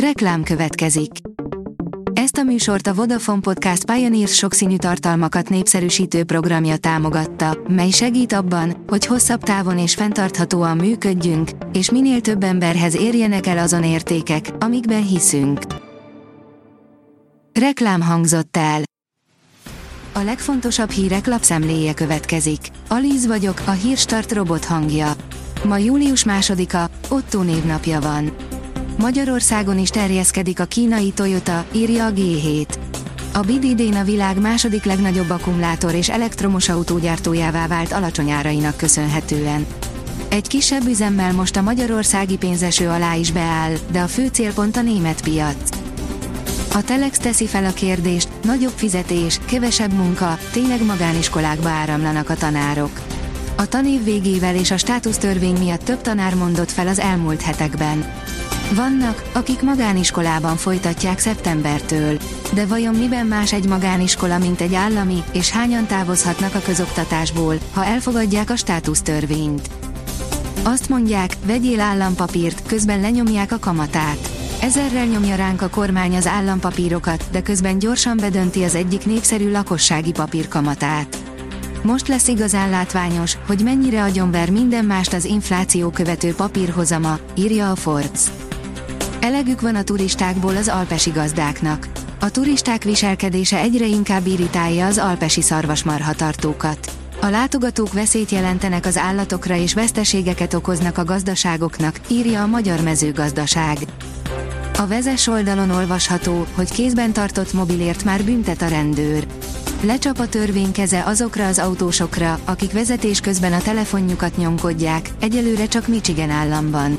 Reklám következik. Ezt a műsort a Vodafone Podcast Pioneers sokszínű tartalmakat népszerűsítő programja támogatta, mely segít abban, hogy hosszabb távon és fenntarthatóan működjünk, és minél több emberhez érjenek el azon értékek, amikben hiszünk. Reklám hangzott el. A legfontosabb hírek lapszemléje következik. Alíz vagyok, a hírstart robot hangja. Ma július másodika, Otto névnapja van. Magyarországon is terjeszkedik a kínai Toyota, írja a G7. A BID idén a világ második legnagyobb akkumulátor és elektromos autógyártójává vált alacsony árainak köszönhetően. Egy kisebb üzemmel most a magyarországi pénzeső alá is beáll, de a fő célpont a német piac. A Telex teszi fel a kérdést, nagyobb fizetés, kevesebb munka, tényleg magániskolákba áramlanak a tanárok. A tanév végével és a státusztörvény miatt több tanár mondott fel az elmúlt hetekben. Vannak, akik magániskolában folytatják szeptembertől. De vajon miben más egy magániskola, mint egy állami, és hányan távozhatnak a közoktatásból, ha elfogadják a státusztörvényt? Azt mondják, vegyél állampapírt, közben lenyomják a kamatát. Ezerrel nyomja ránk a kormány az állampapírokat, de közben gyorsan bedönti az egyik népszerű lakossági papír kamatát. Most lesz igazán látványos, hogy mennyire agyonver minden mást az infláció követő papírhozama, írja a Forbes. Elegük van a turistákból az alpesi gazdáknak. A turisták viselkedése egyre inkább irritálja az alpesi szarvasmarhatartókat. A látogatók veszélyt jelentenek az állatokra és veszteségeket okoznak a gazdaságoknak, írja a Magyar Mezőgazdaság. A vezes oldalon olvasható, hogy kézben tartott mobilért már büntet a rendőr. Lecsap a törvény keze azokra az autósokra, akik vezetés közben a telefonjukat nyomkodják, egyelőre csak Michigan államban.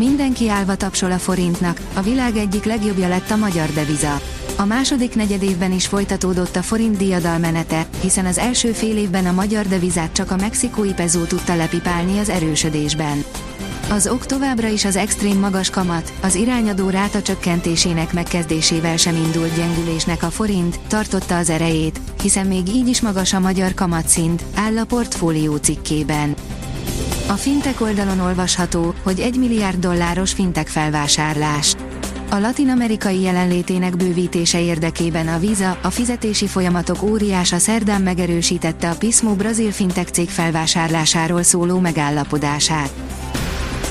Mindenki állva tapsol a forintnak, a világ egyik legjobbja lett a magyar deviza. A második negyedévben is folytatódott a forint diadalmenete, hiszen az első fél évben a magyar devizát csak a mexikói pezó tudta lepipálni az erősödésben. Az ok továbbra is az extrém magas kamat, az irányadó ráta csökkentésének megkezdésével sem indult gyengülésnek a forint, tartotta az erejét, hiszen még így is magas a magyar kamatszint, áll a portfólió cikkében. A fintek oldalon olvasható, hogy 1 milliárd dolláros fintek felvásárlás. A latin-amerikai jelenlétének bővítése érdekében a Visa, a fizetési folyamatok óriása szerdán megerősítette a Pismo brazil fintek cég felvásárlásáról szóló megállapodását.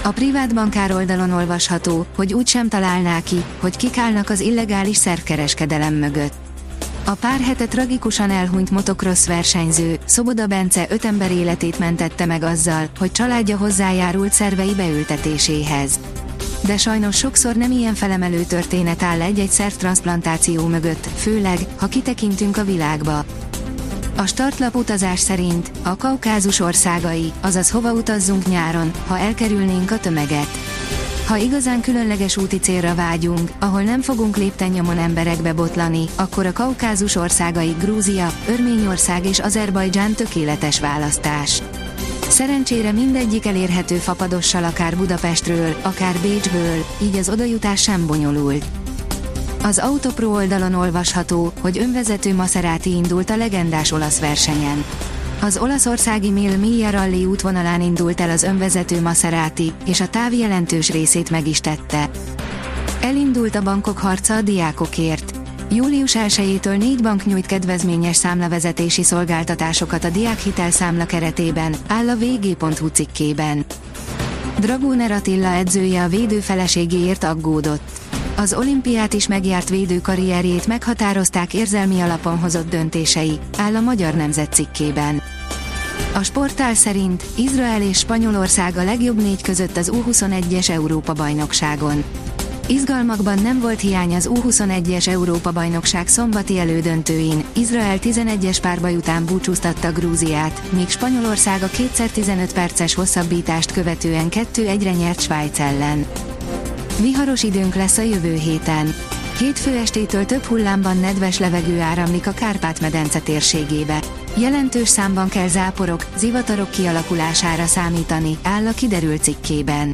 A privát bankár oldalon olvasható, hogy úgy sem találná ki, hogy kik állnak az illegális szerkereskedelem mögött. A pár hete tragikusan elhunyt motocross versenyző, Szoboda Bence öt ember életét mentette meg azzal, hogy családja hozzájárult szervei beültetéséhez. De sajnos sokszor nem ilyen felemelő történet áll egy-egy szervtransplantáció mögött, főleg, ha kitekintünk a világba. A startlap utazás szerint a kaukázus országai, azaz hova utazzunk nyáron, ha elkerülnénk a tömeget. Ha igazán különleges úti célra vágyunk, ahol nem fogunk léptennyomon emberekbe botlani, akkor a kaukázus országai Grúzia, Örményország és Azerbajdzsán tökéletes választás. Szerencsére mindegyik elérhető fapadossal akár Budapestről, akár Bécsből, így az odajutás sem bonyolult. Az Autopro oldalon olvasható, hogy önvezető Maserati indult a legendás olasz versenyen. Az olaszországi Mil Miglia Rally útvonalán indult el az önvezető Maserati, és a táv jelentős részét meg is tette. Elindult a bankok harca a diákokért. Július 1-től négy bank nyújt kedvezményes számlavezetési szolgáltatásokat a diákhitel számla keretében, áll a vg.hu cikkében. Dragóner Attila edzője a védő feleségéért aggódott. Az olimpiát is megjárt védő karrierjét meghatározták érzelmi alapon hozott döntései, áll a Magyar Nemzet cikkében. A sportál szerint Izrael és Spanyolország a legjobb négy között az U21-es Európa-bajnokságon. Izgalmakban nem volt hiány az U21-es Európa-bajnokság szombati elődöntőin, Izrael 11-es párbaj után búcsúztatta Grúziát, míg Spanyolország a 2x15 perces hosszabbítást követően 2-1-re nyert Svájc ellen. Viharos időnk lesz a jövő héten. Hétfő estétől több hullámban nedves levegő áramlik a Kárpát-medence térségébe. Jelentős számban kell záporok, zivatarok kialakulására számítani, áll a kiderült cikkében.